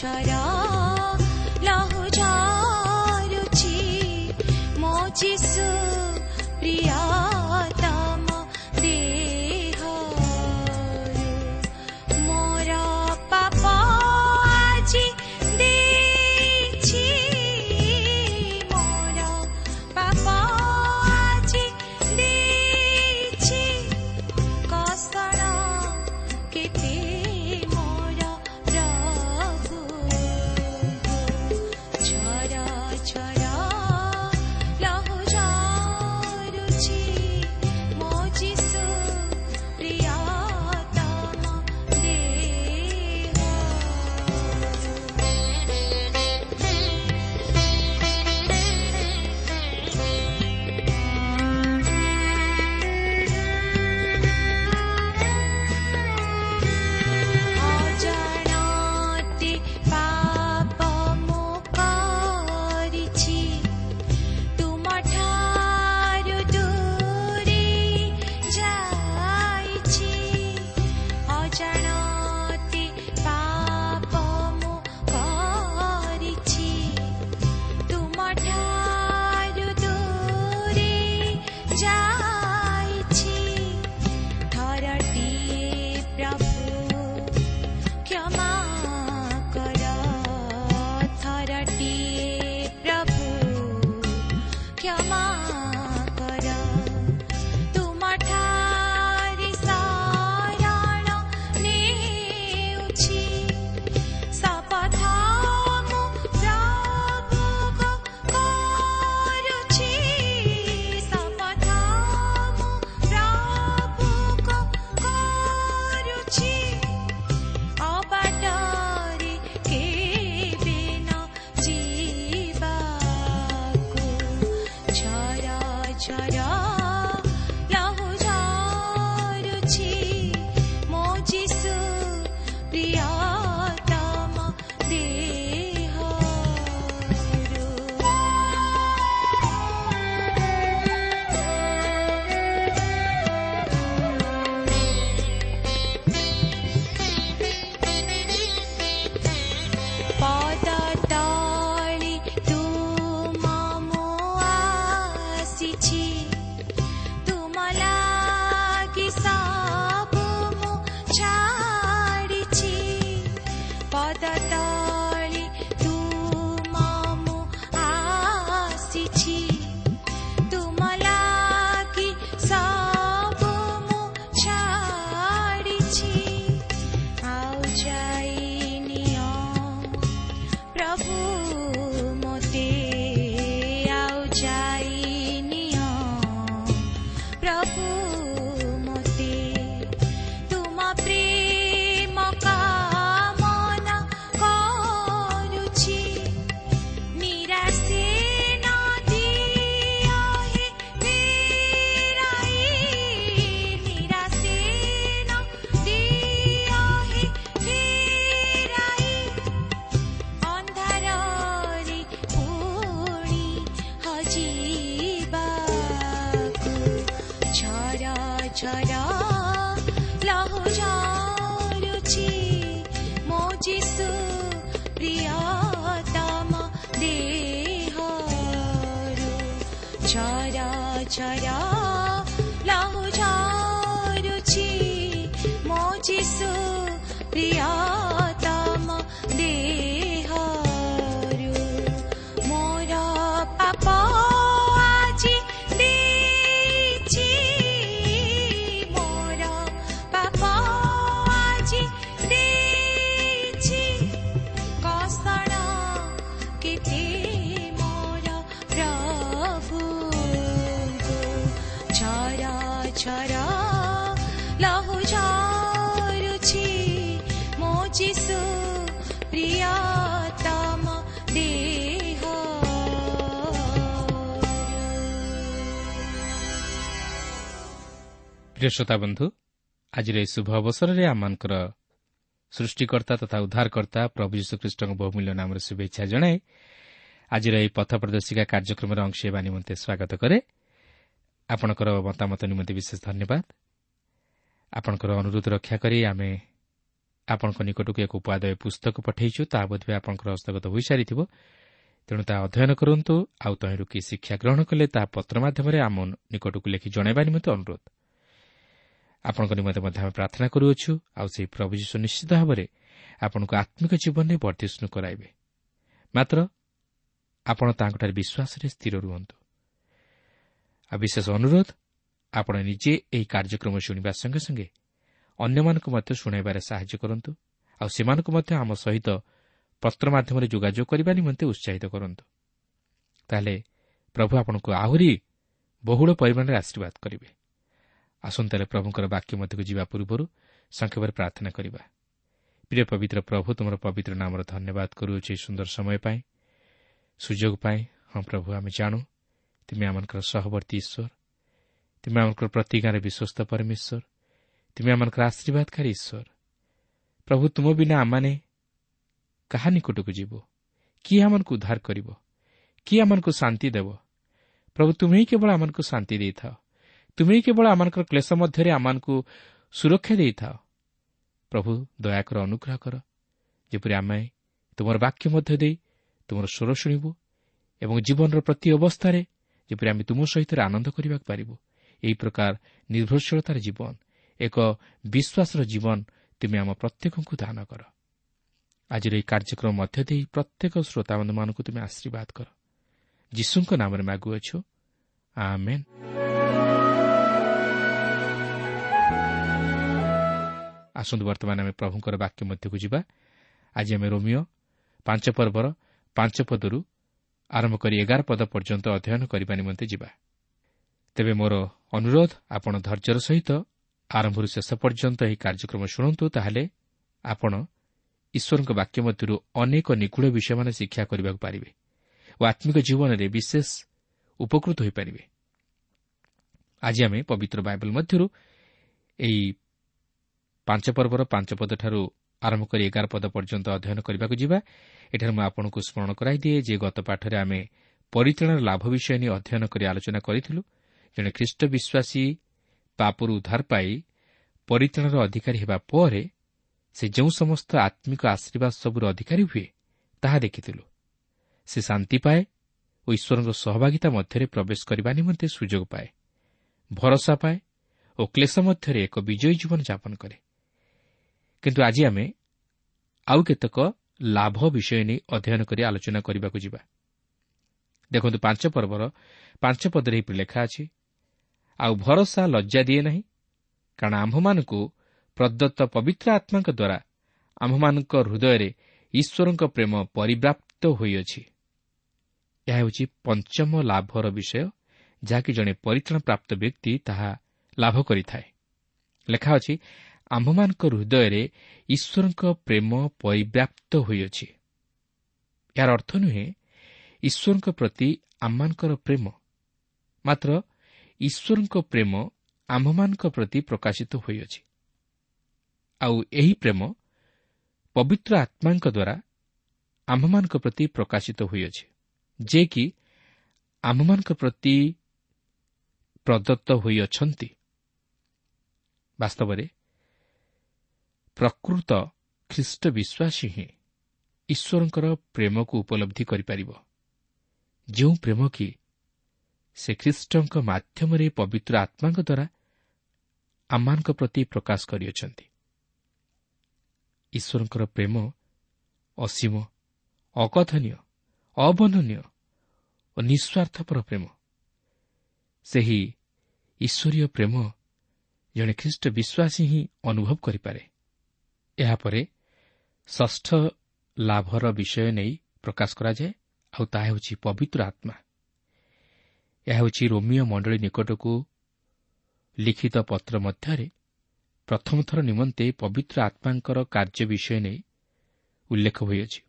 China. हुचार मोजिसु प्रिया ते हरा चरा जिसु प्रियातम देह প্রিয় শ্রোতা বন্ধু আজির এই শুভ অবসরের আমার ସୃଷ୍ଟିକର୍ତ୍ତା ତଥା ଉଦ୍ଧାରକର୍ତ୍ତା ପ୍ରଭୁ ଯୀଶୁଖ୍ରୀଷ୍ଟଙ୍କ ବହୁମୂଲ୍ୟ ନାମରେ ଶୁଭେଚ୍ଛା ଜଣାଏ ଆଜିର ଏହି ପଥ ପ୍ରଦର୍ଶିକା କାର୍ଯ୍ୟକ୍ରମରେ ଅଂଶ ହେବା ନିମନ୍ତେ ସ୍ୱାଗତ କରେ ଆପଣଙ୍କର ମତାମତ ନିମନ୍ତେ ବିଶେଷ ଧନ୍ୟବାଦ ଆପଣଙ୍କର ଅନୁରୋଧ ରକ୍ଷା କରି ଆମେ ଆପଣଙ୍କ ନିକଟକୁ ଏକ ଉପାଦେୟ ପୁସ୍ତକ ପଠାଇଛୁ ତାହା ବୋଧହୁଏ ଆପଣଙ୍କର ହସ୍ତଗତ ହୋଇସାରିଥିବ। ତେଣୁ ତାହା ଅଧ୍ୟୟନ କରନ୍ତୁ ଆଉ ତହିଁରୁ କି ଶିକ୍ଷା ଗ୍ରହଣ କଲେ ତାହା ପତ୍ର ମାଧ୍ୟମରେ ଆମ ନିକଟକୁ ଲେଖି ଜଣାଇବା ନିମନ୍ତେ ଅନୁରୋଧ। ଆପଣଙ୍କ ନିମନ୍ତେ ମଧ୍ୟ ଆମେ ପ୍ରାର୍ଥନା କରୁଅଛୁ ଆଉ ସେହି ପ୍ରଭୁ ଯୀଶୁ ନିଶ୍ଚିତ ଭାବରେ ଆପଣଙ୍କୁ ଆତ୍ମିକ ଜୀବନରେ ବର୍ଦ୍ଧିଷ୍ଣୁ କରାଇବେ। ମାତ୍ର ଆପଣ ତାଙ୍କଠାରେ ବିଶ୍ୱାସରେ ସ୍ଥିର ରୁହନ୍ତୁ। ଆଉ ବିଶେଷ ଅନୁରୋଧ ଆପଣ ନିଜେ ଏହି କାର୍ଯ୍ୟକ୍ରମ ଶୁଣିବା ସଙ୍ଗେ ସଙ୍ଗେ ଅନ୍ୟମାନଙ୍କୁ ମଧ୍ୟ ଶୁଣାଇବାରେ ସାହାଯ୍ୟ କରନ୍ତୁ ଆଉ ସେମାନଙ୍କୁ ମଧ୍ୟ ଆମ ସହିତ ପତ୍ର ମାଧ୍ୟମରେ ଯୋଗାଯୋଗ କରିବା ନିମନ୍ତେ ଉତ୍ସାହିତ କରନ୍ତୁ। ତାହେଲେ ପ୍ରଭୁ ଆପଣଙ୍କୁ ଆହୁରି ବହୁଳ ପରିମାଣରେ ଆଶୀର୍ବାଦ କରିବେ। ଆସନ୍ତାରେ ପ୍ରଭୁଙ୍କର ବାକ୍ୟ ମଧ୍ୟକୁ ଯିବା ପୂର୍ବରୁ ସଂକ୍ଷେପରେ ପ୍ରାର୍ଥନା କରିବା। ପ୍ରିୟ ପବିତ୍ର ପ୍ରଭୁ ତୁମର ପବିତ୍ର ନାମର ଧନ୍ୟବାଦ କରୁଅଛି ଏହି ସୁନ୍ଦର ସମୟ ପାଇଁ ସୁଯୋଗ ପାଇଁ। ହଁ ପ୍ରଭୁ ଆମେ ଜାଣୁ ତୁମେ ଆମଙ୍କର ସହବର୍ତ୍ତୀ ଈଶ୍ୱର ତୁମେ ଆମଙ୍କର ପ୍ରତି ଗାଁରେ ବିଶ୍ୱସ୍ତ ପରମେଶ୍ୱର ତୁମେ ଆମଙ୍କର ଆଶୀର୍ବାଦକାରୀ ଈଶ୍ୱର ପ୍ରଭୁ ତୁମ ବିନା ଆମମାନେ କାହା ନିକଟକୁ ଯିବୁ କିଏ ଆମମାନଙ୍କୁ ଉଦ୍ଧାର କରିବ କିଏ ଆମମାନଙ୍କୁ ଶାନ୍ତି ଦେବ ପ୍ରଭୁ ତୁମେ ହିଁ କେବଳ ଆମମାନଙ୍କୁ ଶାନ୍ତି ଦେଇଥାଅ ତୁମେ ହିଁ କେବଳ ଆମମାନଙ୍କର କ୍ଲେଶ ମଧ୍ୟରେ ଆମମାନଙ୍କୁ ସୁରକ୍ଷା ଦେଇଥାଅ ପ୍ରଭୁ ଦୟାକର ଅନୁଗ୍ରହ କର ଯେପରି ଆମେ ତୁମର ବାକ୍ୟ ମଧ୍ୟ ଦେଇ ତୁମର ସ୍ୱର ଶୁଣିବୁ ଏବଂ ଜୀବନର ପ୍ରତି ଅବସ୍ଥାରେ ଯେପରି ଆମେ ତୁମ ସହିତ ଆନନ୍ଦ କରିବାକୁ ପାରିବୁ ଏହି ପ୍ରକାର ନିର୍ଭରଶୀଳତାର ଜୀବନ ଏକ ବିଶ୍ୱାସର ଜୀବନ ତୁମେ ଆମ ପ୍ରତ୍ୟେକଙ୍କୁ ଦାନ କର। ଆଜିର ଏହି କାର୍ଯ୍ୟକ୍ରମ ମଧ୍ୟ ଦେଇ ପ୍ରତ୍ୟେକ ଶ୍ରୋତାବନ୍ଧମାନଙ୍କୁ ତୁମେ ଆଶୀର୍ବାଦ କର। ଯୀଶୁଙ୍କ ନାମରେ ମାଗୁଅଛୁ। ଆମେନ୍। ଆସନ୍ତୁ ବର୍ତ୍ତମାନ ଆମେ ପ୍ରଭୁଙ୍କର ବାକ୍ୟ ମଧ୍ୟକୁ ଯିବା। ଆଜି ଆମେ ରୋମିଓ ପାଞ୍ଚ ପର୍ବର ପାଞ୍ଚ ପଦରୁ ଆରମ୍ଭ କରି ଏଗାର ପଦ ପର୍ଯ୍ୟନ୍ତ ଅଧ୍ୟୟନ କରିବା ନିମନ୍ତେ ଯିବା। ତେବେ ମୋର ଅନୁରୋଧ ଆପଣ ଧୈର୍ଯ୍ୟର ସହିତ ଆରମ୍ଭରୁ ଶେଷ ପର୍ଯ୍ୟନ୍ତ ଏହି କାର୍ଯ୍ୟକ୍ରମ ଶୁଣନ୍ତୁ ତାହେଲେ ଆପଣ ଈଶ୍ୱରଙ୍କ ବାକ୍ୟ ମଧ୍ୟରୁ ଅନେକ ନିଗୁଢ଼ ବିଷୟମାନେ ଶିକ୍ଷା କରିବାକୁ ପାରିବେ ଓ ଆତ୍ମିକ ଜୀବନରେ ବିଶେଷ ଉପକୃତ ହୋଇପାରିବେ। ଆଜି ଆମେ ପବିତ୍ର ବାଇବଲ ମଧ୍ୟରୁ ଏହି ପାଞ୍ଚ ପର୍ବର ପାଞ୍ଚ ପଦଠାରୁ ଆରମ୍ଭ କରି ଏଗାର ପଦ ପର୍ଯ୍ୟନ୍ତ ଅଧ୍ୟୟନ କରିବାକୁ ଯିବା। ଏଠାରେ ମୁଁ ଆପଣଙ୍କୁ ସ୍ମରଣ କରାଇଦିଏ ଯେ ଗତ ପାଠରେ ଆମେ ପରିତ୍ରାଣର ଲାଭ ବିଷୟ ନେଇ ଅଧ୍ୟୟନ କରି ଆଲୋଚନା କରିଥିଲୁ। ଜଣେ ଖ୍ରୀଷ୍ଟ ବିଶ୍ୱାସୀ ପାପରୁ ଉଦ୍ଧାର ପାଇ ପରିତ୍ରାଣର ଅଧିକାରୀ ହେବା ପରେ ସେ ଯେଉଁ ସମସ୍ତ ଆତ୍ମିକ ଆଶୀର୍ବାଦ ସବୁର ଅଧିକାରୀ ହୁଏ ତାହା ଦେଖିଥିଲୁ। ସେ ଶାନ୍ତି ପାଏ ଓ ଈଶ୍ୱରଙ୍କ ସହଭାଗିତା ମଧ୍ୟରେ ପ୍ରବେଶ କରିବା ନିମନ୍ତେ ସୁଯୋଗ ପାଏ ଭରସା ପାଏ ଓ କ୍ଲେଶ ମଧ୍ୟରେ ଏକ ବିଜୟୀ ଜୀବନ ଯାପନ କରେ। କିନ୍ତୁ ଆଜି ଆମେ ଆଉ କେତେକ ଲାଭ ବିଷୟ ନେଇ ଅଧ୍ୟୟନ କରି ଆଲୋଚନା କରିବାକୁ ଯିବା। ଦେଖନ୍ତୁ ପାଞ୍ଚ ପର୍ବର ପାଞ୍ଚ ପଦରେ ଏହିପରି ଲେଖା ଅଛି ଆଉ ଭରସା ଲଜ୍ଜା ଦିଏ ନାହିଁ। କାରଣ ଆମ୍ଭମାନଙ୍କୁ ପ୍ରଦତ୍ତ ପବିତ୍ର ଆତ୍ମାଙ୍କ ଦ୍ୱାରା ଆମ୍ଭମାନଙ୍କ ହୃଦୟରେ ଈଶ୍ୱରଙ୍କ ପ୍ରେମ ପରିବ୍ୟାପ୍ତ ହୋଇଅଛି। ଏହା ହେଉଛି ପଞ୍ଚମ ଲାଭର ବିଷୟ ଯାହାକି ଜଣେ ପରିତ୍ରାଣ ପ୍ରାପ୍ତ ବ୍ୟକ୍ତି ତାହା ଲାଭ କରିଥାଏ। ଲେଖା ଅଛି ଆମ୍ଭମାନଙ୍କ ହୃଦୟରେ ଈଶ୍ୱରଙ୍କ ପ୍ରେମ ପରିବ୍ୟାପ୍ତ ହୋଇଅଛି। ଏହାର ଅର୍ଥ ନୁହେଁ ଈଶ୍ୱରଙ୍କ ପ୍ରତି ଆମମାନଙ୍କର ପ୍ରେମ। ମାତ୍ର ଈଶ୍ୱରଙ୍କ ପ୍ରେମ ଆମ୍ଭମାନଙ୍କ ପ୍ରତି ପ୍ରକାଶିତ ହୋଇଅଛି। ଆଉ ଏହି ପ୍ରେମ ପବିତ୍ର ଆତ୍ମାଙ୍କ ଦ୍ୱାରା ଆମ୍ଭମାନଙ୍କ ପ୍ରତି ପ୍ରକାଶିତ ହୋଇଅଛି ଯେ କି ଆମ୍ଭମାନଙ୍କ ପ୍ରତି ପ୍ରଦତ୍ତ ହୋଇଅଛନ୍ତି। ବାସ୍ତବରେ ପ୍ରକୃତ ଖ୍ରୀଷ୍ଟ ବିଶ୍ୱାସୀ ହିଁ ଈଶ୍ୱରଙ୍କର ପ୍ରେମକୁ ଉପଲବ୍ଧି କରିପାରିବ। ଯେଉଁ ପ୍ରେମ କି ସେ ଖ୍ରୀଷ୍ଟଙ୍କ ମାଧ୍ୟମରେ ପବିତ୍ର ଆତ୍ମାଙ୍କ ଦ୍ୱାରା ଆମମାନଙ୍କ ପ୍ରତି ପ୍ରକାଶ କରିଅଛନ୍ତି। ଈଶ୍ୱରଙ୍କର ପ୍ରେମ ଅସୀମ ଅକଥନୀୟ ଅବର୍ଣ୍ଣନୀୟ ଓ ନିଃସ୍ୱାର୍ଥପର ପ୍ରେମ। ସେହି ଈଶ୍ୱରୀୟ ପ୍ରେମ ଜଣେ ଖ୍ରୀଷ୍ଟ ବିଶ୍ୱାସୀ ହିଁ ଅନୁଭବ କରିପାରେ। ଏହାପରେ ଷଷ୍ଠ ଲାଭର ବିଷୟ ନେଇ ପ୍ରକାଶ କରାଯାଏ ଆଉ ତାହା ହେଉଛି ପବିତ୍ର ଆତ୍ମା। ଏହା ହେଉଛି ରୋମିଓ ମଣ୍ଡଳୀ ନିକଟକୁ ଲିଖିତ ପତ୍ର ମଧ୍ୟରେ ପ୍ରଥମ ଥର ନିମନ୍ତେ ପବିତ୍ର ଆତ୍ମାଙ୍କର କାର୍ଯ୍ୟ ବିଷୟ ନେଇ ଉଲ୍ଲେଖ ହୋଇଅଛି।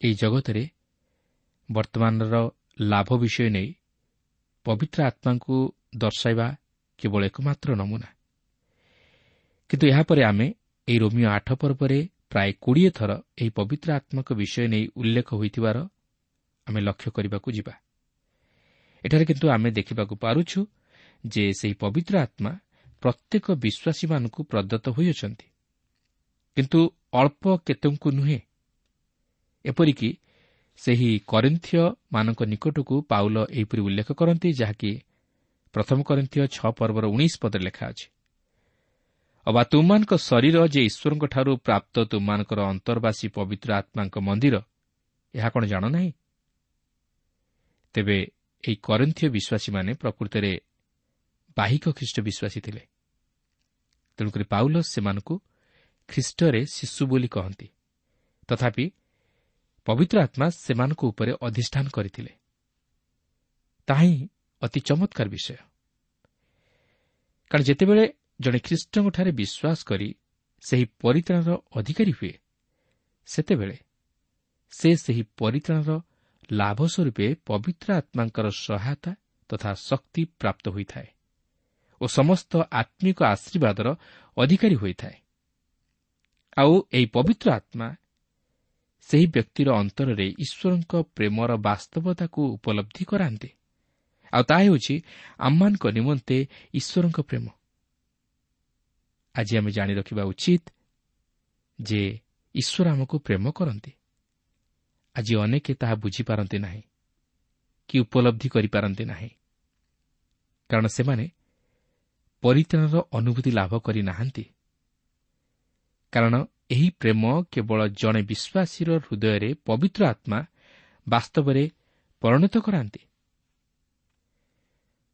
ଏହି ଜଗତରେ ବର୍ତ୍ତମାନର ଲାଭ ବିଷୟ ନେଇ ପବିତ୍ର ଆତ୍ମାଙ୍କୁ ଦର୍ଶାଇବା କେବଳ ଏକମାତ୍ର ନମୁନା। କିନ୍ତୁ ଏହାପରେ ଆମେ ଏହି ରୋମିଓ ଆଠ ପର୍ବରେ ପ୍ରାୟ କୋଡ଼ିଏ ଥର ଏହି ପବିତ୍ର ଆତ୍ମାଙ୍କ ବିଷୟ ନେଇ ଉଲ୍ଲେଖ ହୋଇଥିବାର ଆମେ ଲକ୍ଷ୍ୟ କରିବାକୁ ଯିବା। ଏଠାରେ କିନ୍ତୁ ଆମେ ଦେଖିବାକୁ ପାରୁଛୁ ଯେ ସେହି ପବିତ୍ର ଆତ୍ମା ପ୍ରତ୍ୟେକ ବିଶ୍ୱାସୀମାନଙ୍କୁ ପ୍ରଦତ୍ତ ହୋଇଅଛନ୍ତି କିନ୍ତୁ ଅଳ୍ପ କେତେଙ୍କୁ ନୁହେଁ ଏପରିକି ସେହି କରିନ୍ଥୀୟମାନଙ୍କ ନିକଟକୁ ପାଉଲ ଏହିପରି ଉଲ୍ଲେଖ କରନ୍ତି ଯାହାକି ପ୍ରଥମ କରିନ୍ଥୀୟ ଛଅ ପର୍ବର ଉଣେଇଶ ପଦରେ ଲେଖା ଅଛି ଅବା ତୁମମାନଙ୍କ ଶରୀର ଯେ ଈଶ୍ୱରଙ୍କଠାରୁ ପ୍ରାପ୍ତ ତୁମମାନଙ୍କର ଅନ୍ତର୍ବାସୀ ପବିତ୍ର ଆତ୍ମାଙ୍କ ମନ୍ଦିର ଏହା କ'ଣ ଜାଣ ନାହିଁ? ତେବେ ଏହି କରିନ୍ଥୀୟ ବିଶ୍ୱାସୀମାନେ ପ୍ରକୃତରେ ବାହିକ ଖ୍ରୀଷ୍ଟ ବିଶ୍ୱାସୀ ଥିଲେ। ତେଣୁକରି ପାଉଲ ସେମାନଙ୍କୁ ଖ୍ରୀଷ୍ଟରେ ଶିଶୁ ବୋଲି କହନ୍ତି। ତଥାପି ପବିତ୍ର ଆତ୍ମା ସେମାନଙ୍କ ଉପରେ ଅଧିଷ୍ଠାନ କରିଥିଲେ। ତାହା ହିଁ ଅତି ଚମତ୍କାର ବିଷୟ। କାରଣ ଯେତେବେଳେ ଜଣେ ଖ୍ରୀଷ୍ଟଙ୍କଠାରେ ବିଶ୍ୱାସ କରି ସେହି ପରିତ୍ରାଣର ଅଧିକାରୀ ହୁଏ ସେତେବେଳେ ସେ ସେହି ପରିତ୍ରାଣର ଲାଭ ସ୍ୱରୂପେ ପବିତ୍ର ଆତ୍ମାଙ୍କର ସହାୟତା ତଥା ଶକ୍ତି ପ୍ରାପ୍ତ ହୋଇଥାଏ ଓ ସମସ୍ତ ଆତ୍ମିକ ଆଶୀର୍ବାଦର ଅଧିକାରୀ ହୋଇଥାଏ। ଆଉ ଏହି ପବିତ୍ର ଆତ୍ମା ସେହି ବ୍ୟକ୍ତିର ଅନ୍ତରରେ ଈଶ୍ୱରଙ୍କ ପ୍ରେମର ବାସ୍ତବତାକୁ ଉପଲବ୍ଧି କରାନ୍ତି। ଆଉ ତାହା ହେଉଛି ଆମମାନଙ୍କ ନିମନ୍ତେ ଈଶ୍ୱରଙ୍କ ପ୍ରେମ। ଆଜି ଆମେ ଜାଣି ରଖିବା ଉଚିତ ଯେ ଈଶ୍ୱର ଆମକୁ ପ୍ରେମ କରନ୍ତି। ଆଜି ଅନେକ ତାହା ବୁଝିପାରନ୍ତି ନାହିଁ କି ଉପଲବ୍ଧି କରିପାରନ୍ତି ନାହିଁ। କାରଣ ସେମାନେ ପରିତ୍ରାଣର ଅନୁଭୂତି ଲାଭ କରିନାହାନ୍ତି କାରଣ ଏହି ପ୍ରେମ କେବଳ ଜଣେ ବିଶ୍ୱାସୀର ହୃଦୟରେ ପବିତ୍ର ଆତ୍ମା ବାସ୍ତବରେ ପରିଣତ କରାନ୍ତି।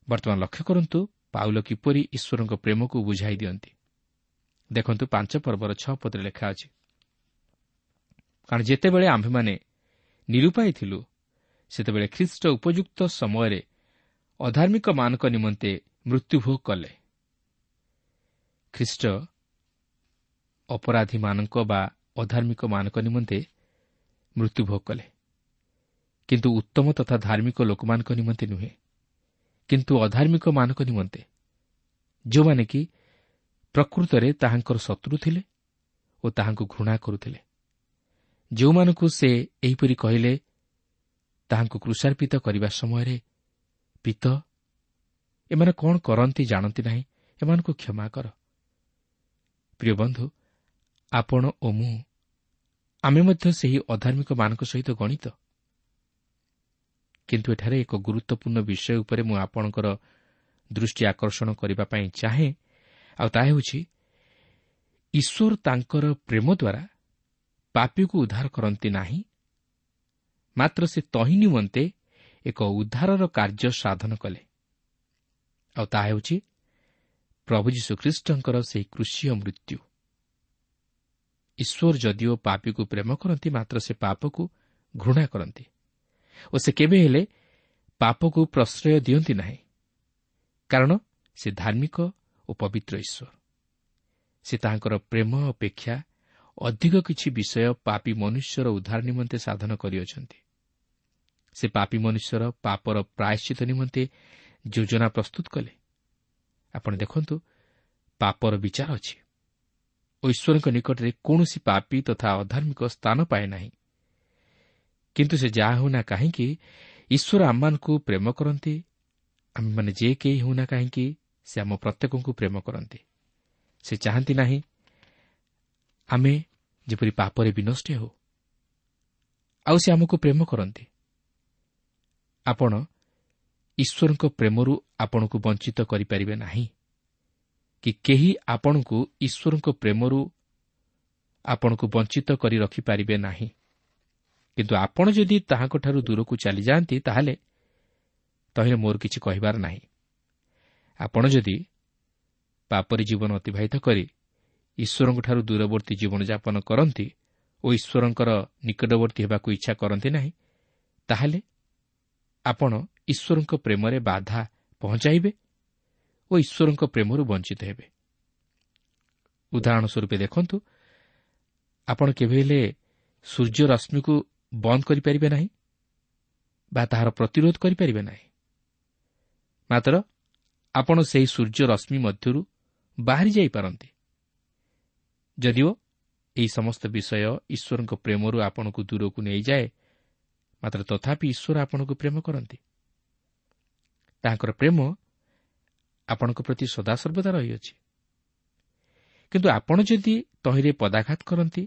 ବର୍ତ୍ତମାନ ଲକ୍ଷ୍ୟ କରନ୍ତୁ ପାଉଲ କିପରି ଈଶ୍ୱରଙ୍କ ପ୍ରେମକୁ ବୁଝାଇ ଦିଅନ୍ତି। ଦେଖନ୍ତୁ ପାଞ୍ଚ ପର୍ବର ଛଅ ପଦରେ ଲେଖା ଅଛି। କାରଣ ଯେତେବେଳେ ଆମ୍ଭେମାନେ ନିରୁପାୟ ଥିଲୁ ସେତେବେଳେ ଖ୍ରୀଷ୍ଟ ଉପଯୁକ୍ତ ସମୟରେ ଅଧାର୍ମିକମାନଙ୍କ ନିମନ୍ତେ ମୃତ୍ୟୁଭୋଗ କଲେ। ଖ୍ରୀଷ୍ଟ ଅପରାଧୀମାନଙ୍କ ବା ଅଧାର୍ମିକମାନଙ୍କ ନିମନ୍ତେ ମୃତ୍ୟୁଭୋଗ କଲେ। କିନ୍ତୁ ଉତ୍ତମ ତଥା ଧାର୍ମିକ ଲୋକମାନଙ୍କ ନିମନ୍ତେ ନୁହେଁ କିନ୍ତୁ ଅଧାର୍ମିକମାନଙ୍କ ନିମନ୍ତେ। ଯେଉଁମାନେ କି ପ୍ରକୃତରେ ତାହାଙ୍କର ଶତ୍ରୁ ଥିଲେ ଓ ତାହାଙ୍କୁ ଘୃଣା କରୁଥିଲେ। ଯେଉଁମାନଙ୍କୁ ସେ ଏହିପରି କହିଲେ ତାହାଙ୍କୁ କୃଷାର୍ପିତ କରିବା ସମୟରେ ପିତ ଏମାନେ କ'ଣ କରନ୍ତି ଜାଣନ୍ତି ନାହିଁ ଏମାନଙ୍କୁ କ୍ଷମା କର। ପ୍ରିୟ ବନ୍ଧୁ ଆପଣ ଓ ମୁଁ ଆମେ ମଧ୍ୟ ସେହି ଅଧାର୍ମିକମାନଙ୍କ ସହିତ ଗଣିତ। କିନ୍ତୁ ଏଠାରେ ଏକ ଗୁରୁତ୍ୱପୂର୍ଣ୍ଣ ବିଷୟ ଉପରେ ମୁଁ ଆପଣଙ୍କର ଦୃଷ୍ଟି ଆକର୍ଷଣ କରିବା ପାଇଁ ଚାହେଁ ଆଉ ତାହା ହେଉଛି ଈଶ୍ୱର ତାଙ୍କର ପ୍ରେମ ଦ୍ୱାରା ପାପୀକୁ ଉଦ୍ଧାର କରନ୍ତି ନାହିଁ। ମାତ୍ର ସେ ତହିଁ ନିମନ୍ତେ ଏକ ଉଦ୍ଧାରର କାର୍ଯ୍ୟ ସାଧନ କଲେ। ଆଉ ତାହା ହେଉଛି ପ୍ରଭୁ ଯୀଶୁଖ୍ରୀଷ୍ଟଙ୍କର ସେହି କୃଷିୟ ମୃତ୍ୟୁ। ଈଶ୍ୱର ଯଦିଓ ପାପୀକୁ ପ୍ରେମ କରନ୍ତି ମାତ୍ର ସେ ପାପକୁ ଘୃଣା କରନ୍ତି। ଓ ସେ କେବେ ହେଲେ ପାପକୁ ପ୍ରଶ୍ରୟ ଦିଅନ୍ତି ନାହିଁ। କାରଣ ସେ ଧାର୍ମିକ ଓ ପବିତ୍ର ଈଶ୍ୱର। ସେ ତାହାଙ୍କର ପ୍ରେମ ଅପେକ୍ଷା ଅଧିକ କିଛି ବିଷୟ ପାପୀ ମନୁଷ୍ୟର ଉଦ୍ଧାର ନିମନ୍ତେ ସାଧନ କରିଅଛନ୍ତି। ସେ ପାପୀ ମନୁଷ୍ୟର ପାପର ପ୍ରାୟଶ୍ଚିତ ନିମନ୍ତେ ଯୋଜନା ପ୍ରସ୍ତୁତ କଲେ। ଆପଣ ଦେଖନ୍ତୁ ପାପର ବିଚାର ଅଛି। ଓ ଈଶ୍ୱରଙ୍କ ନିକଟରେ କୌଣସି ପାପୀ ତଥା ଅଧାର୍ମିକ ସ୍ଥାନ ପାଏ ନାହିଁ। କିନ୍ତୁ ସେ ଯାହା ହେଉନା କାହିଁକି ଈଶ୍ୱର ଆମମାନଙ୍କୁ ପ୍ରେମ କରନ୍ତି ଆମେମାନେ ଯେ କେହି ହେଉନା କାହିଁକି ସେ ଆମ ପ୍ରତ୍ୟେକଙ୍କୁ ପ୍ରେମ କରନ୍ତି। ସେ ଚାହାନ୍ତି ନାହିଁ ଆମେ ଯେପରି ପାପରେ ବିନଷ୍ଟ ହେଉ ଆଉ ସେ ଆମକୁ ପ୍ରେମ କରନ୍ତି। ଆପଣ ଈଶ୍ୱରଙ୍କ ପ୍ରେମରୁ ଆପଣଙ୍କୁ ବଞ୍ଚିତ କରିପାରିବେ ନାହିଁ କି କେହି ଆପଣଙ୍କୁ ଈଶ୍ୱରଙ୍କ ପ୍ରେମରୁ ଆପଣଙ୍କୁ ବଞ୍ଚିତ କରି ରଖିପାରିବେ ନାହିଁ। କିନ୍ତୁ ଆପଣ ଯଦି ତାହାଙ୍କଠାରୁ ଦୂରକୁ ଚାଲିଯାଆନ୍ତି ତାହେଲେ ତହିଁରେ ମୋର କିଛି କହିବାର ନାହିଁ। ଆପଣ ଯଦି ପାପରି ଜୀବନ ଅତିବାହିତ କରି ଈଶ୍ୱରଙ୍କଠାରୁ ଦୂରବର୍ତ୍ତୀ ଜୀବନଯାପନ କରନ୍ତି ଓ ଈଶ୍ୱରଙ୍କର ନିକଟବର୍ତ୍ତୀ ହେବାକୁ ଇଚ୍ଛା କରନ୍ତି ନାହିଁ ତାହେଲେ ଆପଣ ଈଶ୍ୱରଙ୍କ ପ୍ରେମରେ ବାଧା ପହଞ୍ଚାଇବେ ଓ ଈଶ୍ୱରଙ୍କ ପ୍ରେମରୁ ବଞ୍ଚିତ ହେବେ। ଉଦାହରଣ ସ୍ୱରୂପ ଦେଖନ୍ତୁ ଆପଣ କେବେ ହେଲେ ସୂର୍ଯ୍ୟ ରଶ୍ମିକୁ ବନ୍ଦ କରିପାରିବେ ନାହିଁ ବା ତାହାର ପ୍ରତିରୋଧ କରିପାରିବେ ନାହିଁ। ମାତ୍ର ଆପଣ ସେହି ସୂର୍ଯ୍ୟ ରଶ୍ମି ମଧ୍ୟରୁ ବାହାରି ଯାଇପାରନ୍ତି। ଯଦିଓ ଏହି ସମସ୍ତ ବିଷୟ ଈଶ୍ୱରଙ୍କ ପ୍ରେମରୁ ଆପଣଙ୍କୁ ଦୂରକୁ ନେଇଯାଏ ମାତ୍ର ତଥାପି ଈଶ୍ୱର ଆପଣଙ୍କୁ ପ୍ରେମ କରନ୍ତି। ତାଙ୍କର ପ୍ରେମ ଆପଣଙ୍କ ପ୍ରତି ସଦାସର୍ବଦା ରହିଅଛି। କିନ୍ତୁ ଆପଣ ଯଦି ତହିଁରେ ପଦାଘାତ କରନ୍ତି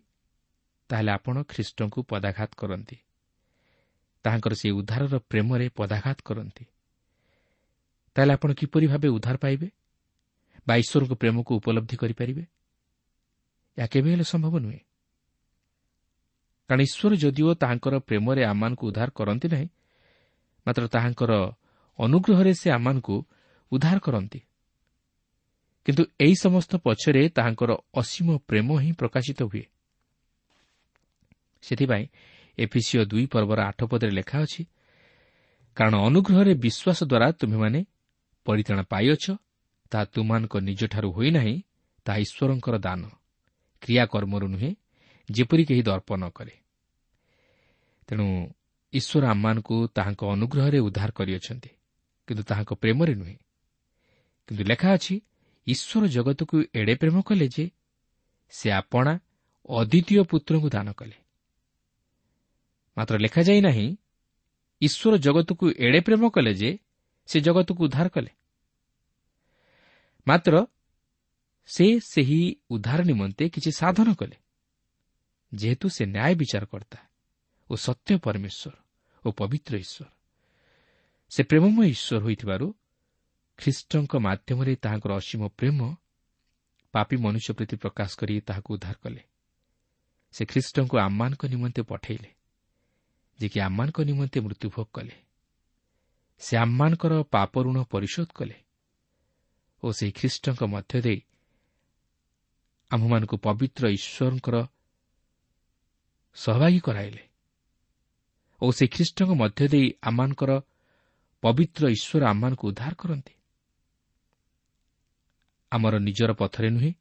ତାହେଲେ ଆପଣ ଖ୍ରୀଷ୍ଟଙ୍କୁ ପଦାଘାତ କରନ୍ତି। ତାହାଙ୍କର ସେହି ଉଦ୍ଧାରର ପ୍ରେମରେ ପଦାଘାତ କରନ୍ତି। ତାହେଲେ ଆପଣ କିପରି ଭାବେ ଉଦ୍ଧାର ପାଇବେ? ବା ଈଶ୍ୱରଙ୍କ ପ୍ରେମକୁ ଉପଲବ୍ଧି କରିପାରିବେ? ଏହା କେବେ ହେଲେ ସମ୍ଭବ ନୁହେଁ କାରଣ ଈଶ୍ୱର ଯଦିଓ ତାହାଙ୍କର ପ୍ରେମରେ ଆମମାନଙ୍କୁ ଉଦ୍ଧାର କରନ୍ତି ନାହିଁ ମାତ୍ର ତାହାଙ୍କର ଅନୁଗ୍ରହରେ ସେ ଆମମାନଙ୍କୁ ଉଦ୍ଧାର କରନ୍ତି କିନ୍ତୁ ଏହି ସମସ୍ତ ପଛରେ ତାହାଙ୍କର ଅସୀମ ପ୍ରେମ ହିଁ ପ୍ରକାଶିତ ହୁଏ ସେଥିପାଇଁ ଏଫିସିଓ ଦୁଇ ପର୍ବର ଆଠ ପଦରେ ଲେଖା ଅଛି କାରଣ ଅନୁଗ୍ରହରେ ବିଶ୍ୱାସ ଦ୍ୱାରା ତୁମେମାନେ ପରିତ୍ରାଣ ପାଇଅଛ ତାହା ତୁମାନଙ୍କ ନିଜଠାରୁ ହୋଇନାହିଁ ତାହା ଈଶ୍ୱରଙ୍କର ଦାନ। କ୍ରିୟାକର୍ମରୁ ନୁହେଁ ଯେପରି କେହି ଦର୍ପ ନ କରେ। ତେଣୁ ଈଶ୍ୱର ଆମମାନଙ୍କୁ ତାହାଙ୍କ ଅନୁଗ୍ରହରେ ଉଦ୍ଧାର କରିଅଛନ୍ତି କିନ୍ତୁ ତାହାଙ୍କ ପ୍ରେମରେ ନୁହେଁ। କିନ୍ତୁ ଲେଖା ଅଛି ଈଶ୍ୱର ଜଗତକୁ ଏଡ଼େ ପ୍ରେମ କଲେ ଯେ ସେ ଆପଣା ଅଦ୍ୱିତୀୟ ପୁତ୍ରଙ୍କୁ ଦାନ କଲେ। ମାତ୍ର ଲେଖାଯାଇ ନାହିଁ ଈଶ୍ୱର ଜଗତକୁ ଏଡ଼େ ପ୍ରେମ କଲେ ଯେ ସେ ଜଗତକୁ ଉଦ୍ଧାର କଲେ। ମାତ୍ର ସେ ସେହି ଉଦ୍ଧାର ନିମନ୍ତେ କିଛି ସାଧନ କଲେ। ଯେହେତୁ ସେ ନ୍ୟାୟ ବିଚାରକର୍ତ୍ତା ଓ ସତ୍ୟ ପରମେଶ୍ୱର ଓ ପବିତ୍ର ଈଶ୍ୱର। ସେ ପ୍ରେମମୟ ଈଶ୍ୱର ହୋଇଥିବାରୁ ଖ୍ରୀଷ୍ଟଙ୍କ ମାଧ୍ୟମରେ ତାହାଙ୍କର ଅସୀମ ପ୍ରେମ ପାପୀ ମନୁଷ୍ୟ ପ୍ରତି ପ୍ରକାଶ କରି ତାହାକୁ ଉଦ୍ଧାର କଲେ। ସେ ଖ୍ରୀଷ୍ଟଙ୍କୁ ଆମମାନଙ୍କ ନିମନ୍ତେ ପଠାଇଲେ ଯେ କି ଆମମାନଙ୍କ ନିମନ୍ତେ ମୃତ୍ୟୁଭୋଗ କଲେ। ସେ ଆମମାନଙ୍କର ପାପ ଋଣ ପରିଶୋଧ କଲେ ଓ ସେହି ଖ୍ରୀଷ୍ଟଙ୍କ ମଧ୍ୟ ଦେଇ ଆମ୍ଭମାନଙ୍କୁ ପବିତ୍ର ଈଶ୍ୱରଙ୍କର ସହଭାଗୀ କରାଇଲେ ଓ ସେହି ଖ୍ରୀଷ୍ଟଙ୍କ ମଧ୍ୟ ଦେଇ ଆମମାନଙ୍କର ପବିତ୍ର ଈଶ୍ୱର ଆମମାନଙ୍କୁ ଉଦ୍ଧାର କରନ୍ତି। ଆମର ନିଜର ପଥରେ ନୁହେଁ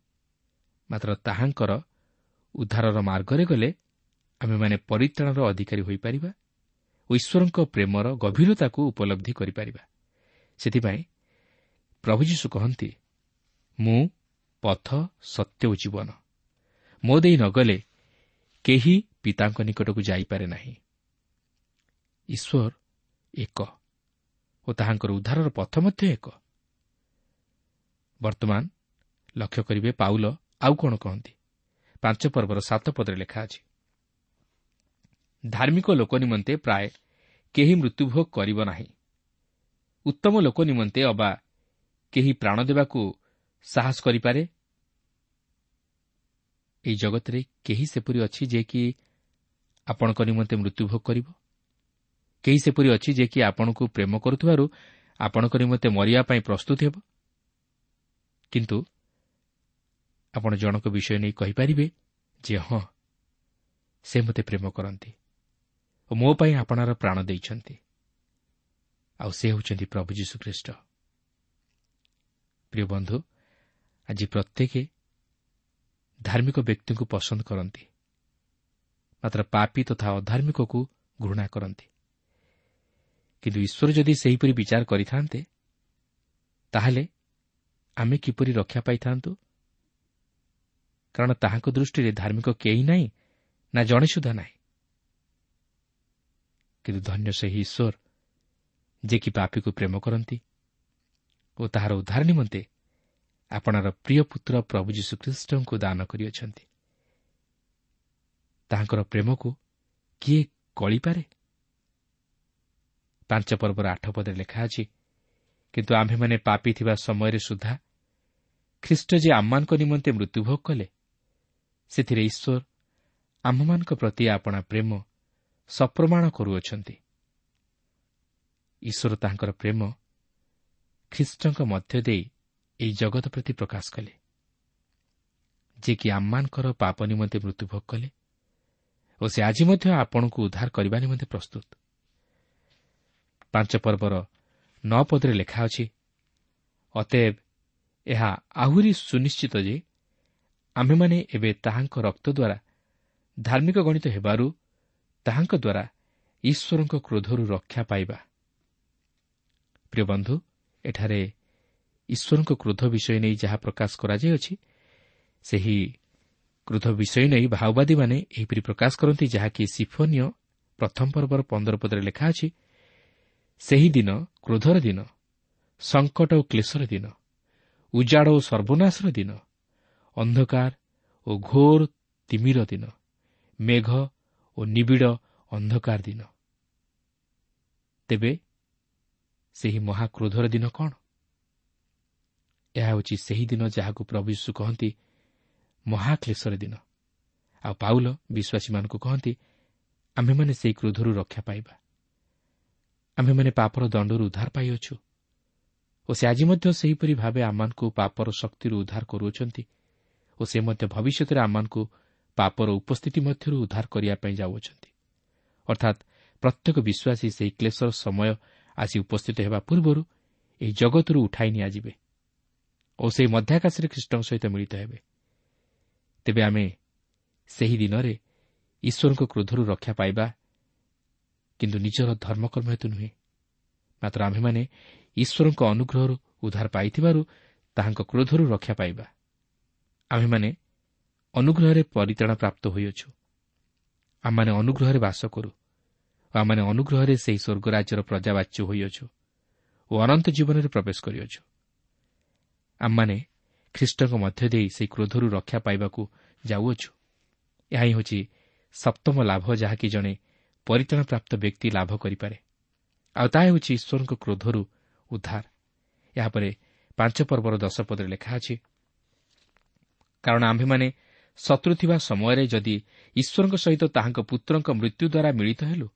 ମାତ୍ର ତାହାଙ୍କର ଉଦ୍ଧାରର ମାର୍ଗରେ ଗଲେ ଆମେମାନେ ପରିତ୍ରାଣର ଅଧିକାରୀ ହୋଇପାରିବା ଓ ଈଶ୍ୱରଙ୍କ ପ୍ରେମର ଗଭୀରତାକୁ ଉପଲବ୍ଧି କରିପାରିବା। ସେଥିପାଇଁ ପ୍ରଭୁ ଯୀଶୁ କହନ୍ତି ମୁଁ ପଥ ସତ୍ୟ ଓ ଜୀବନ। ମୋ ଦେଇ ନ ଗଲେ କେହି ପିତାଙ୍କ ନିକଟକୁ ଯାଇପାରେ ନାହିଁ। ଈଶ୍ୱର ଏକ ଓ ତାହାଙ୍କର ଉଦ୍ଧାରର ପଥ ମଧ୍ୟ ଏକ। ବର୍ତ୍ତମାନ ଲକ୍ଷ୍ୟ କରିବେ ପାଉଲ ଆଉ କ'ଣ କହନ୍ତି? ପାଞ୍ଚ ପର୍ବର ସାତ ପଦରେ ଲେଖା ଅଛି ଧାର୍ମିକ ଲୋକ ନିମନ୍ତେ ପ୍ରାୟ କେହି ମୃତ୍ୟୁଭୋଗ କରିବ ନାହିଁ। ଉତ୍ତମ ଲୋକ ନିମନ୍ତେ ଅବା କେହି ପ୍ରାଣ ଦେବାକୁ ସାହସ କରିପାରେ ଏହି ଜଗତରେ କେହି ସେପରି ଅଛି ଯେ କି ଆପଣଙ୍କ ନିମନ୍ତେ ମୃତ୍ୟୁଭୋଗ କରିବ? କେହି ସେପରି ଅଛି ଯେ କି ଆପଣଙ୍କୁ ପ୍ରେମ କରୁଥିବାରୁ ଆପଣଙ୍କ ନିମନ୍ତେ ମରିବା ପାଇଁ ପ୍ରସ୍ତୁତ ହେବ? କିନ୍ତୁ ଆପଣ ଜଣକ ବିଷୟ ନେଇ କହିପାରିବେ ଯେ ହଁ ସେ ମୋତେ ପ୍ରେମ କରନ୍ତି ଓ ମୋ ପାଇଁ ଆପଣାର ପ୍ରାଣ ଦେଇଛନ୍ତି। ଆଉ ସେ ହେଉଛନ୍ତି ପ୍ରଭୁ ଯୀଶୁଖ୍ରୀଷ୍ଟ। ପ୍ରିୟ ବନ୍ଧୁ ଆଜି ପ୍ରତ୍ୟେକ ଧାର୍ମିକ ବ୍ୟକ୍ତିଙ୍କୁ ପସନ୍ଦ କରନ୍ତି। ମାତ୍ର ପାପି ତଥା ଅଧାର୍ମିକକୁ ଘୃଣା କରନ୍ତି। କିନ୍ତୁ ଈଶ୍ୱର ଯଦି ସେହିପରି ବିଚାର କରିଥାନ୍ତେ ତାହେଲେ ଆମେ କିପରି ରକ୍ଷା ପାଇଥାନ୍ତୁ? କାରଣ ତାହାଙ୍କ ଦୃଷ୍ଟିରେ ଧାର୍ମିକ କେହି ନାହିଁ ନା ଜଣେ ସୁଦ୍ଧା ନାହିଁ। କିନ୍ତୁ ଧନ୍ୟ ସେହି ଈଶ୍ୱର ଯେ କି ପାପିକୁ ପ୍ରେମ କରନ୍ତି ଓ ତାହାର ଉଦ୍ଧାର ନିମନ୍ତେ ଆପଣାର ପ୍ରିୟ ପୁତ୍ର ପ୍ରଭୁ ଯୀଶୁଖ୍ରୀଷ୍ଟଙ୍କୁ ଦାନ କରିଅଛନ୍ତି। ତାହାଙ୍କର ପ୍ରେମକୁ କିଏ କଳିପାରେ ପାଞ୍ଚ ପର୍ବର ଆଠ ପଦରେ ଲେଖା ଅଛି କିନ୍ତୁ ଆମ୍ଭେମାନେ ପାପି ଥିବା ସମୟରେ ସୁଦ୍ଧା ଖ୍ରୀଷ୍ଟ ଯେ ଆମମାନଙ୍କ ନିମନ୍ତେ ମୃତ୍ୟୁଭୋଗ କଲେ ସେଥିରେ ଈଶ୍ୱର ଆମ୍ଭମାନଙ୍କ ପ୍ରତି ଆପଣା ପ୍ରେମ ସପ୍ରମାଣ କରୁଅଛନ୍ତି। ଈଶ୍ୱର ତାଙ୍କର ପ୍ରେମ ଖ୍ରୀଷ୍ଟଙ୍କ ମଧ୍ୟ ଦେଇ ଏହି ଜଗତ ପ୍ରତି ପ୍ରକାଶ କଲେ। ଯେ କି ଆମମାନଙ୍କର ପାପ ନିମନ୍ତେ ମୃତ୍ୟୁଭୋଗ କଲେ ଓ ସେ ଆଜି ମଧ୍ୟ ଆପଣଙ୍କୁ ଉଦ୍ଧାର କରିବା ନିମନ୍ତେ ପ୍ରସ୍ତୁତ। ପାଞ୍ଚ ପର୍ବର ନଅ ପଦରେ ଲେଖା ଅଛି ଅତେବ ଏହା ଆହୁରି ସୁନିଶ୍ଚିତ ଯେ ଆମ୍ଭେମାନେ ଏବେ ତାହାଙ୍କ ରକ୍ତ ଦ୍ୱାରା ଧାର୍ମିକ ଗଣିତ ହେବାରୁ ତାହାଙ୍କ ଦ୍ୱାରା ଈଶ୍ୱରଙ୍କ କ୍ରୋଧରୁ ରକ୍ଷା ପାଇବା। ପ୍ରିୟ ବନ୍ଧୁ ଏଠାରେ ଈଶ୍ୱରଙ୍କ କ୍ରୋଧ ବିଷୟ ନେଇ ଯାହା ପ୍ରକାଶ କରାଯାଇଅଛି ସେହି କ୍ରୋଧ ବିଷୟ ନେଇ ମାଓବାଦୀମାନେ ଏହିପରି ପ୍ରକାଶ କରନ୍ତି ଯାହାକି ସିଫୋନିୟ ପ୍ରଥମ ପର୍ବର ପନ୍ଦର ପଦରେ ଲେଖା ଅଛି ସେହିଦିନ କ୍ରୋଧର ଦିନ ସଙ୍କଟ ଓ କ୍ଲେଶର ଦିନ ଉଜାଡ଼ ଓ ସର୍ବନାଶର ଦିନ ଅନ୍ଧକାର ଓ ଘୋର ତିମିର ଦିନ ମେଘ ଓ ନିବିଡ଼ ଅନ୍ଧକାର ଦିନ। ତେବେ ସେହି ମହାକ୍ରୋଧର ଦିନ କ'ଣ? ଏହା ହେଉଛି ସେହି ଦିନ ଯାହାକୁ ପ୍ରଭୁ ଯୀଶୁ କହନ୍ତି ମହାକ୍ଲେଶର ଦିନ। ଆଉ ପାଉଲ ବିଶ୍ୱାସୀମାନଙ୍କୁ କହନ୍ତି ଆମ୍ଭେମାନେ ସେହି କ୍ରୋଧରୁ ରକ୍ଷା ପାଇବା। ଆମ୍ଭେମାନେ ପାପର ଦଣ୍ଡରୁ ଉଦ୍ଧାର ପାଇଅଛୁ। ଓ ସେ ଆଜି ମଧ୍ୟ ସେହିପରି ଭାବେ ଆମମାନଙ୍କୁ ପାପର ଶକ୍ତିରୁ ଉଦ୍ଧାର କରୁଅଛନ୍ତି ଓ ସେ ମଧ୍ୟ ଭବିଷ୍ୟତରେ ଆମମାନଙ୍କୁ ପାପର ଉପସ୍ଥିତି ମଧ୍ୟରୁ ଉଦ୍ଧାର କରିବା ପାଇଁ ଯାଉଅଛନ୍ତି। ଅର୍ଥାତ୍ ପ୍ରତ୍ୟେକ ବିଶ୍ୱାସୀ ସେହି କ୍ଲେଶର ସମୟ ଆସି ଉପସ୍ଥିତ ହେବା ପୂର୍ବରୁ ଏହି ଜଗତରୁ ଉଠାଇ ନିଆଯିବେ। ଓ ସେହି ମଧ୍ୟାକାଶରେ ଖ୍ରୀଷ୍ଟଙ୍କ ସହିତ ମିଳିତ ହେବେ। ତେବେ ଆମେ ସେହି ଦିନରେ ଈଶ୍ୱରଙ୍କ କ୍ରୋଧରୁ ରକ୍ଷା ପାଇବା କିନ୍ତୁ ନିଜର ଧର୍ମକର୍ମ ହେତୁ ନୁହେଁ। ମାତ୍ର ଆମ୍ଭେମାନେ ଈଶ୍ୱରଙ୍କ ଅନୁଗ୍ରହରୁ ଉଦ୍ଧାର ପାଇଥିବାରୁ ତାହାଙ୍କ କ୍ରୋଧରୁ ରକ୍ଷା ପାଇବା। ଆମ୍ଭେମାନେ ଅନୁଗ୍ରହରେ ପରିତାଣ ପ୍ରାପ୍ତ ହୋଇଅଛୁ। ଆମମାନେ ଅନୁଗ୍ରହରେ ବାସ କରୁ ଓ ଆମମାନେ ଅନୁଗ୍ରହରେ ସେହି ସ୍ୱର୍ଗରାଜ୍ୟର ପ୍ରଜାବାଚ୍ୟ ହୋଇଅଛୁ ଓ ଅନନ୍ତ ଜୀବନରେ ପ୍ରବେଶ କରିଅଛୁ। ଆମମାନେ ଖ୍ରୀଷ୍ଟଙ୍କ ମଧ୍ୟ ଦେଇ ସେହି କ୍ରୋଧରୁ ରକ୍ଷା ପାଇବାକୁ ଯାଉଅଛୁ। ଏହା ହିଁ ହେଉଛି ସପ୍ତମ ଲାଭ ଯାହାକି ଜଣେ ପରିତାଣ ପ୍ରାପ୍ତ ବ୍ୟକ୍ତି ଲାଭ କରିପାରେ। ଆଉ ତାହା ହେଉଛି ଈଶ୍ୱରଙ୍କ କ୍ରୋଧରୁ ଉଦ୍ଧାର। ଏହାପରେ ପାଞ୍ଚ ପର୍ବର ଦଶ ପଦରେ ଲେଖା ଅଛି କାରଣ ଆମ୍ଭେମାନେ ଶତ୍ରୁ ଥିବା ସମୟରେ ଯଦି ଈଶ୍ୱରଙ୍କ ସହିତ ତାହାଙ୍କ ପୁତ୍ରଙ୍କ ମୃତ୍ୟୁ ଦ୍ୱାରା ମିଳିତ ହେଲୁ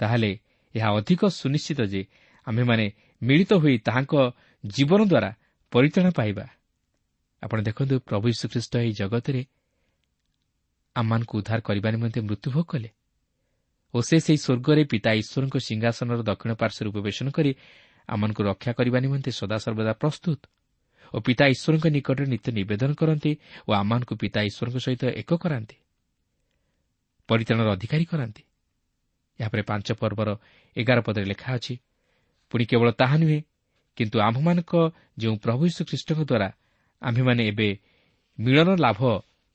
ତାହେଲେ ଏହା ଅଧିକ ସୁନିଶ୍ଚିତ ଯେ ଆମ୍ଭେମାନେ ମିଳିତ ହୋଇ ତାହାଙ୍କ ଜୀବନ ଦ୍ୱାରା ପରିତାଣ ପାଇବା। ଆପଣ ଦେଖନ୍ତୁ ପ୍ରଭୁ ଶ୍ରୀଖ୍ରୀଷ୍ଟ ଏହି ଜଗତରେ ଆମମାନଙ୍କୁ ଉଦ୍ଧାର କରିବା ନିମନ୍ତେ ମୃତ୍ୟୁଭୋଗ କଲେ ଓ ସେ ସେହି ସ୍ୱର୍ଗରେ ପିତା ଈଶ୍ୱରଙ୍କ ସିଂହାସନର ଦକ୍ଷିଣ ପାର୍ଶ୍ୱରେ ଉପବେଶନ କରି ଆମମାନଙ୍କୁ ରକ୍ଷା କରିବା ନିମନ୍ତେ ସଦାସର୍ବଦା ପ୍ରସ୍ତୁତ ଓ ପିତା ଈଶ୍ୱରଙ୍କ ନିକଟରେ ନିତ୍ୟ ନିବେଦନ କରନ୍ତି ଓ ଆମମାନଙ୍କୁ ପିତା ଈଶ୍ୱରଙ୍କ ସହିତ ଏକ କରାନ୍ତି ପରିତାଣର ଅଧିକାରୀ କରାନ୍ତି। ଏହାପରେ ପାଞ୍ଚ ପର୍ବର ଏଗାର ପଦରେ ଲେଖା ଅଛି ପୁଣି କେବଳ ତାହା ନୁହେଁ କିନ୍ତୁ ଆମ୍ଭମାନଙ୍କ ଯେଉଁ ପ୍ରଭୁ ଶ୍ରୀଖ୍ରୀଷ୍ଟଙ୍କ ଦ୍ୱାରା ଆମ୍ଭେମାନେ ଏବେ ମିଳନ ଲାଭ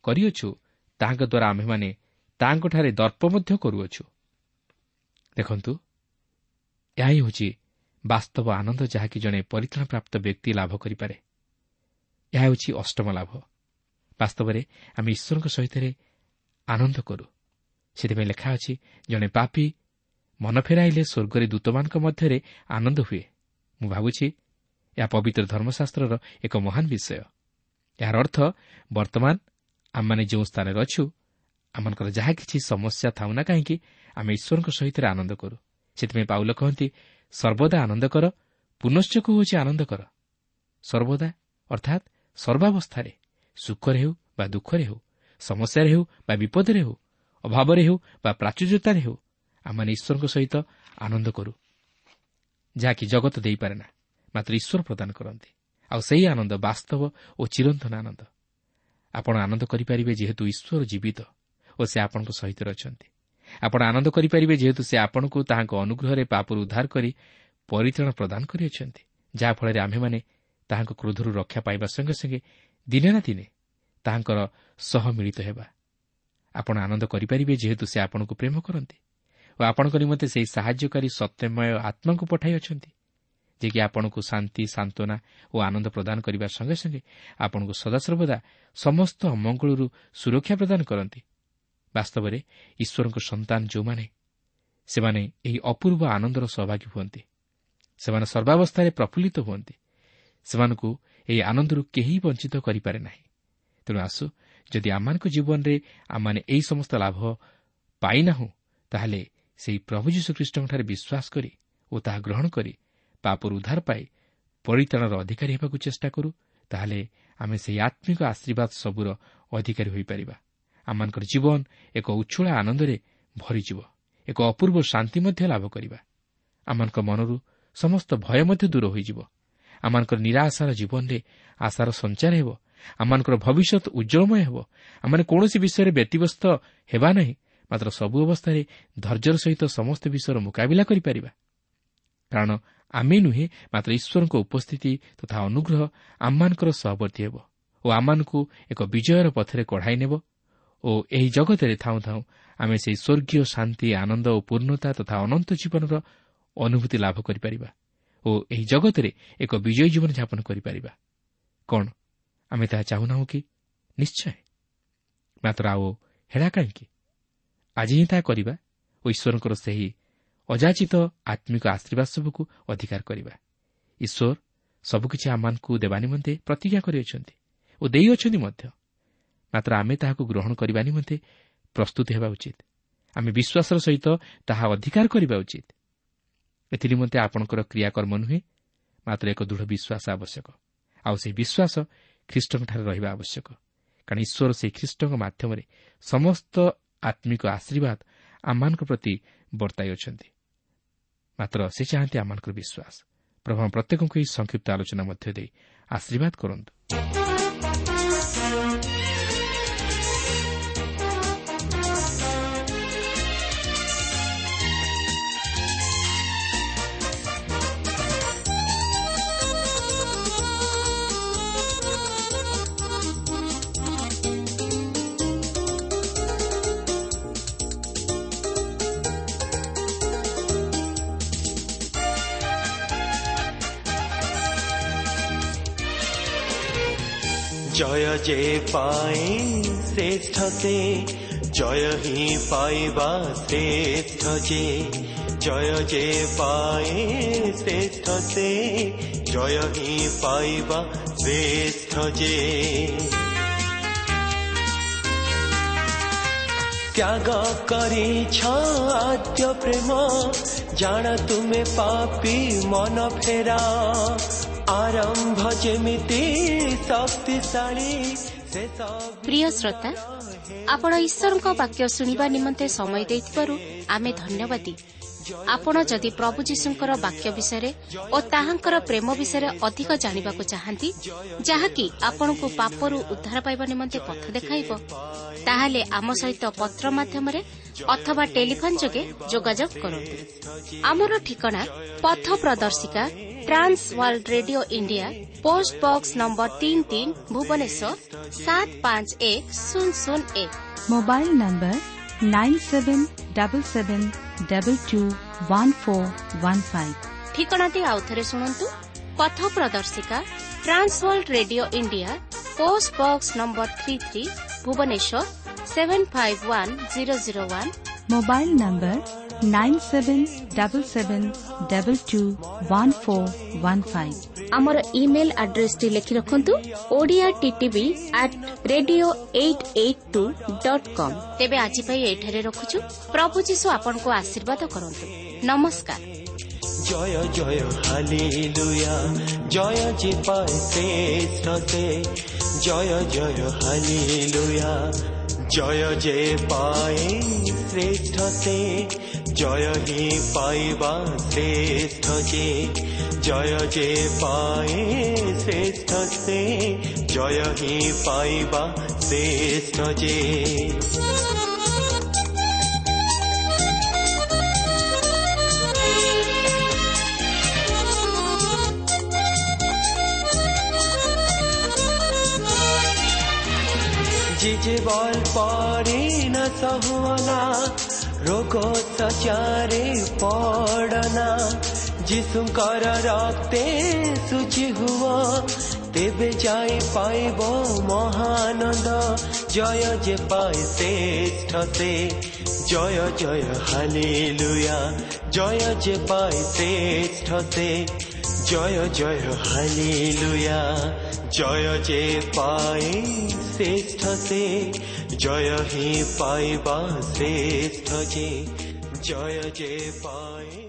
କରିଅଛୁ ତାହାଙ୍କ ଦ୍ୱାରା ଆମ୍ଭେମାନେ ତାହାଙ୍କଠାରେ ଦର୍ପ ମଧ୍ୟ କରୁଅଛୁ। ଦେଖନ୍ତୁ ଏହା ହିଁ ହେଉଛି ବାସ୍ତବ ଆନନ୍ଦ ଯାହାକି ଜଣେ ପରିତ୍ରାଣ ପ୍ରାପ୍ତ ବ୍ୟକ୍ତି ଲାଭ କରିପାରେ। ଏହା ହେଉଛି ଅଷ୍ଟମ ଲାଭ। ବାସ୍ତବରେ ଆମେ ଈଶ୍ୱରଙ୍କ ସହିତ ଆନନ୍ଦ କରୁ। ସେଥିପାଇଁ ଲେଖା ଅଛି ଜଣେ ପାପି ମନ ଫେରାଇଲେ ସ୍ୱର୍ଗରେ ଦୂତମାନଙ୍କ ମଧ୍ୟରେ ଆନନ୍ଦ ହୁଏ। ମୁଁ ଭାବୁଛି ଏହା ପବିତ୍ର ଧର୍ମଶାସ୍ତ୍ରର ଏକ ମହାନ ବିଷୟ। ଏହାର ଅର୍ଥ ବର୍ତ୍ତମାନ ଆମମାନେ ଯେଉଁ ସ୍ଥାନରେ ଅଛୁ ଆମମାନଙ୍କର ଯାହା କିଛି ସମସ୍ୟା ଥାଉ ନା କାହିଁକି ଆମେ ଈଶ୍ୱରଙ୍କ ସହିତ ଆନନ୍ଦ କରୁ। ସେଥିପାଇଁ ପାଉଲ କହନ୍ତି ସର୍ବଦା ଆନନ୍ଦ କର ପୁନଶ୍ଚକୁ ହେଉଛି ଆନନ୍ଦ କର। ସର୍ବଦା ଅର୍ଥାତ୍ ସର୍ବାବସ୍ଥାରେ ସୁଖରେ ହେଉ ବା ଦୁଃଖରେ ହେଉ ସମସ୍ୟାରେ ହେଉ ବା ବିପଦରେ ହେଉ ଅଭାବରେ ହେଉ ବା ପ୍ରାଚୁର୍ଯ୍ୟତାରେ ହେଉ ଆମମାନେ ଈଶ୍ୱରଙ୍କ ସହିତ ଆନନ୍ଦ କରୁ। ଯାହାକି ଜଗତ ଦେଇପାରେ ନା ମାତ୍ର ଈଶ୍ୱର ପ୍ରଦାନ କରନ୍ତି। ଆଉ ସେହି ଆନନ୍ଦ ବାସ୍ତବ ଓ ଚିରନ୍ତନ ଆନନ୍ଦ। ଆପଣ ଆନନ୍ଦ କରିପାରିବେ ଯେହେତୁ ଈଶ୍ୱର ଜୀବିତ ଓ ସେ ଆପଣଙ୍କ ସହିତ ଅଛନ୍ତି। ଆପଣ ଆନନ୍ଦ କରିପାରିବେ ଯେହେତୁ ସେ ଆପଣଙ୍କୁ ତାହାଙ୍କ ଅନୁଗ୍ରହରେ ପାପରୁ ଉଦ୍ଧାର କରି ପରିତ୍ରାଣ ପ୍ରଦାନ କରିଅଛନ୍ତି ଯାହାଫଳରେ ଆମ୍ଭେମାନେ ତାହାଙ୍କ କ୍ରୋଧରୁ ରକ୍ଷା ପାଇବା ସଙ୍ଗେ ସଙ୍ଗେ ଦିନେ ନା ଦିନେ ତାହାଙ୍କର ସହ ମିଳିତ ହେବା। ଆପଣ ଆନନ୍ଦ କରିପାରିବେ ଯେହେତୁ ସେ ଆପଣଙ୍କୁ ପ୍ରେମ କରନ୍ତି। ଓ ଆପଣଙ୍କ ନିମନ୍ତେ ସେହି ସାହାଯ୍ୟକାରୀ ସତ୍ୟମୟ ଆତ୍ମାଙ୍କୁ ପଠାଇ ଅଛନ୍ତି ଯିଏକି ଆପଣଙ୍କୁ ଶାନ୍ତି ସାନ୍ତ୍ୱନା ଓ ଆନନ୍ଦ ପ୍ରଦାନ କରିବା ସଙ୍ଗେ ସଙ୍ଗେ ଆପଣଙ୍କୁ ସଦାସର୍ବଦା ସମସ୍ତ ଅମଙ୍ଗଳରୁ ସୁରକ୍ଷା ପ୍ରଦାନ କରନ୍ତି। ବାସ୍ତବରେ ଈଶ୍ୱରଙ୍କ ସନ୍ତାନ ଯେଉଁମାନେ ସେମାନେ ଏହି ଅପୂର୍ବ ଆନନ୍ଦର ସହଭାଗୀ ହୁଅନ୍ତି। ସେମାନେ ସର୍ବାବସ୍ଥାରେ ପ୍ରଫୁଲ୍ଲିତ ହୁଅନ୍ତି। ସେମାନଙ୍କୁ ଏହି ଆନନ୍ଦରୁ କେହି ବଞ୍ଚିତ କରିପାରେ ନାହିଁ। ତେଣୁ ଆସୁ ଯଦି ଆମମାନଙ୍କ ଜୀବନରେ ଆମମାନେ ଏହି ସମସ୍ତ ଲାଭ ପାଇନାହୁଁ ତାହେଲେ ସେହି ପ୍ରଭୁ ଯୀଶୁଖ୍ରୀଷ୍ଟଙ୍କଠାରେ ବିଶ୍ୱାସ କରି ଓ ତାହା ଗ୍ରହଣ କରି ପାପରୁ ଉଦ୍ଧାର ପାଇ ପରିତାଣର ଅଧିକାରୀ ହେବାକୁ ଚେଷ୍ଟା କରୁ ତାହେଲେ ଆମେ ସେହି ଆତ୍ମିକ ଆଶୀର୍ବାଦ ସବୁର ଅଧିକାରୀ ହୋଇପାରିବା। ଆମମାନଙ୍କର ଜୀବନ ଏକ ଉଚ୍ଛଳ ଆନନ୍ଦରେ ଭରିଯିବ ଏକ ଅପୂର୍ବ ଶାନ୍ତି ମଧ୍ୟ ଲାଭ କରିବା। ଆମମାନଙ୍କ ମନରୁ ସମସ୍ତ ଭୟ ମଧ୍ୟ ଦୂର ହୋଇଯିବ। ଆମମାନଙ୍କର ନିରାଶାର ଜୀବନରେ ଆଶାର ସଞ୍ଚାର ହେବ। ଆମମାନଙ୍କର ଭବିଷ୍ୟତ ଉଜ୍ଜଳମୟ ହେବ। ଆମେ କୌଣସି ବିଷୟରେ ବ୍ୟତିବ୍ୟସ୍ତ ହେବା ନାହିଁ। ମାତ୍ର ସବୁ ଅବସ୍ଥାରେ ଧୈର୍ଯ୍ୟର ସହିତ ସମସ୍ତ ବିଷୟର ମୁକାବିଲା କରିପାରିବା। କାରଣ ଆମେ ନୁହେଁ ମାତ୍ର ଈଶ୍ୱରଙ୍କ ଉପସ୍ଥିତି ତଥା ଅନୁଗ୍ରହ ଆମମାନଙ୍କର ସହବର୍ତ୍ତୀ ହେବ ଓ ଆମମାନଙ୍କୁ ଏକ ବିଜୟର ପଥରେ କଢ଼ାଇ ନେବ ଓ ଏହି ଜଗତରେ ଥାଉଁ ଥାଉଁ ଆମେ ସେହି ସ୍ୱର୍ଗୀୟ ଶାନ୍ତି ଆନନ୍ଦ ଓ ପୂର୍ଣ୍ଣତା ତଥା ଅନନ୍ତ ଜୀବନର ଅନୁଭୂତି ଲାଭ କରିପାରିବା ଓ ଏହି ଜଗତରେ ଏକ ବିଜୟୀ ଜୀବନ ଯାପନ କରିପାରିବା। କ'ଣ? ଆମେ ତାହା ଚାହୁଁନାହୁଁ କି? ନିଶ୍ଚୟ। ମାତ୍ର ଆଉ ହେଳା କାହିଁକି? ଆଜି ହିଁ ତାହା କରିବା। ଓ ଈଶ୍ୱରଙ୍କର ସେହି ଅଯାଚିତ ଆତ୍ମିକ ଆଶୀର୍ବାଦ ସବୁକୁ ଅଧିକାର କରିବା। ଈଶ୍ୱର ସବୁକିଛି ଆମମାନଙ୍କୁ ଦେବା ନିମନ୍ତେ ପ୍ରତିଜ୍ଞା କରିଅଛନ୍ତି ଓ ଦେଇଅଛନ୍ତି ମଧ୍ୟ। ମାତ୍ର ଆମେ ତାହାକୁ ଗ୍ରହଣ କରିବା ନିମନ୍ତେ ପ୍ରସ୍ତୁତ ହେବା ଉଚିତ। ଆମେ ବିଶ୍ୱାସର ସହିତ ତାହା ଅଧିକାର କରିବା ଉଚିତ। ଏଥିନିମନ୍ତେ ଆପଣଙ୍କର କ୍ରିୟାକର୍ମ ନୁହେଁ ମାତ୍ର ଏକ ଦୃଢ଼ ବିଶ୍ୱାସ ଆବଶ୍ୟକ। ଆଉ ସେହି ବିଶ୍ୱାସ ଖ୍ରୀଷ୍ଟଙ୍କଠାରେ ରହିବା ଆବଶ୍ୟକ। କାରଣ ଈଶ୍ୱର ସେହି ଖ୍ରୀଷ୍ଟଙ୍କ ମାଧ୍ୟମରେ ସମସ୍ତ ଆତ୍ମିକ ଆଶୀର୍ବାଦ ଆମମାନଙ୍କ ପ୍ରତି ବର୍ତ୍ତାଇ ଅଛନ୍ତି। ମାତ୍ର ସେ ଚାହାନ୍ତି ଆମମାନଙ୍କର ବିଶ୍ୱାସ। ପ୍ରଭୁ ପ୍ରତ୍ୟେକଙ୍କୁ ଏହି ସଂକ୍ଷିପ୍ତ ଆଲୋଚନା ମଧ୍ୟ ଦେଇ ଆଶୀର୍ବାଦ କରନ୍ତୁ। জয় যে পায় শ্রেষ্ঠতে জয় হি পাইবা শ্রেষ্ঠ যে জয় যে পায় শ্রেষ্ঠতে জয় হি পাইবা শ্রেষ্ঠ যে ত্যাগ করিছ আদ্য প্রেম জাণ তুমি পাপি মন ফেরা। ଆରମ୍ଭ ଯେମିତି ଶକ୍ତିଶାଳୀ ପ୍ରିୟ ଶ୍ରୋତା ଆପଣ ଈଶ୍ୱରଙ୍କ ବାକ୍ୟ ଶୁଣିବା ନିମନ୍ତେ ସମୟ ଦେଇଥିବାରୁ ଆମେ ଧନ୍ୟବାଦୀ। ଆପଣ ଯଦି ପ୍ରଭୁ ଯୀଶୁଙ୍କର ବାକ୍ୟ ବିଷୟରେ ଓ ତାହାଙ୍କର ପ୍ରେମ ବିଷୟରେ ଅଧିକ ଜାଣିବାକୁ ଚାହାନ୍ତି ଯାହାକି ଆପଣଙ୍କୁ ପାପରୁ ଉଦ୍ଧାର ପାଇବା ନିମନ୍ତେ ପଥ ଦେଖାଇବ ତାହେଲେ ଆମ ସହିତ ପତ୍ର ମାଧ୍ୟମରେ ଅଥବା ଟେଲିଫୋନ୍ ଯୋଗେ ଯୋଗାଯୋଗ କରନ୍ତୁ ଆମର ଠିକଣା ପଥ ପ୍ରଦର୍ଶିକା Trans World Radio India post box number ତିନି ତିନି ଭୁବନେଶ୍ୱର ସାତ ପାଞ୍ଚ ଏକ ଶୂନ ଶୂନ ଏକ। Mobile number nine seven double seven double two one four one five. ଠିକଣାଟି ଆଉଥରେ ଶୁଣନ୍ତୁ। ପଥ ପ୍ରଦର୍ଶିକା Trans World Radio India post box number three three Bhubaneswar seven five one zero zero one mobile number nine seven double seven double two one four one five আমার email আড্রেসটি লিখে রাখন্তু Odia TV আট radio eight eight two dot com তেবে আজ পাই এঠারে রখুছু প্রভু যীশু আপনার আশীর্বাদ করতু নমস্কার জয় জয় হালিলুয়া জয় যে শ্রেষ্ঠ জয় জয় হালিলুয়া জয় যে পায়ে শ্রেষ্ঠ সে, জয় হি পাইবা শ্রেষ্ঠ যে, জয় যে পায়ে শ্রেষ্ঠ সে, জয় হি পাইবা শ্রেষ্ঠ যে। जिजे बल परे न सहुना रोगो सचारे पड़ना যিশুঙ্কর রক্তে শুচি হুয়া তেবে যাই পাইব মহানন্দ জয় যে পায় শ্রেষ্ঠতে জয় জয় হালেলুয়া জয় যে পায় শ্রেষ্ঠতে জয় জয় হালেলুয়া জয় যে পায় শ্রেষ্ঠতে জয় হি পাইবা শ্রেষ্ঠ যে জয় যে পায়